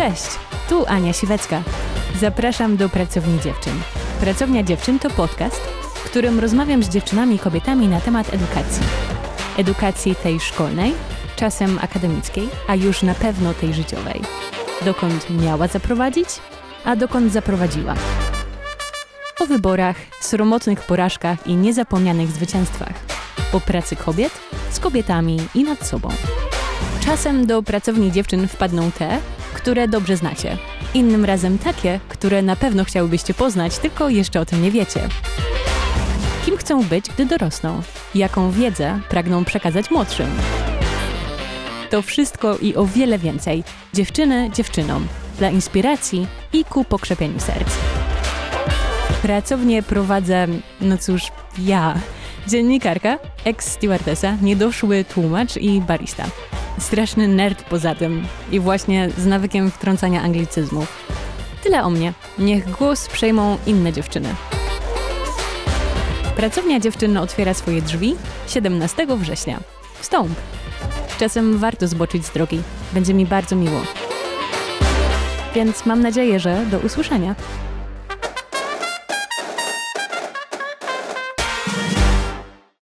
Cześć, tu Ania Siwecka. Zapraszam do Pracowni Dziewczyn. Pracownia Dziewczyn to podcast, w którym rozmawiam z dziewczynami i kobietami na temat edukacji. Edukacji tej szkolnej, czasem akademickiej, a już na pewno tej życiowej. Dokąd miała zaprowadzić, a dokąd zaprowadziła. O wyborach, sromotnych porażkach i niezapomnianych zwycięstwach. O pracy kobiet, z kobietami i nad sobą. Czasem do pracowni dziewczyn wpadną te, które dobrze znacie. Innym razem takie, które na pewno chciałybyście poznać, tylko jeszcze o tym nie wiecie. Kim chcą być, gdy dorosną? Jaką wiedzę pragną przekazać młodszym? To wszystko i o wiele więcej. Dziewczyny dziewczynom. Dla inspiracji i ku pokrzepieniu serc. Pracownię prowadzę, no cóż, ja. Dziennikarka, ex-stewardesa, niedoszły tłumacz i barista. Straszny nerd poza tym i właśnie z nawykiem wtrącania anglicyzmów. Tyle o mnie. Niech głos przejmą inne dziewczyny. Pracownia dziewczyn otwiera swoje drzwi 17 września. Wstąp! Czasem warto zboczyć z drogi. Będzie mi bardzo miło. Więc mam nadzieję, że do usłyszenia.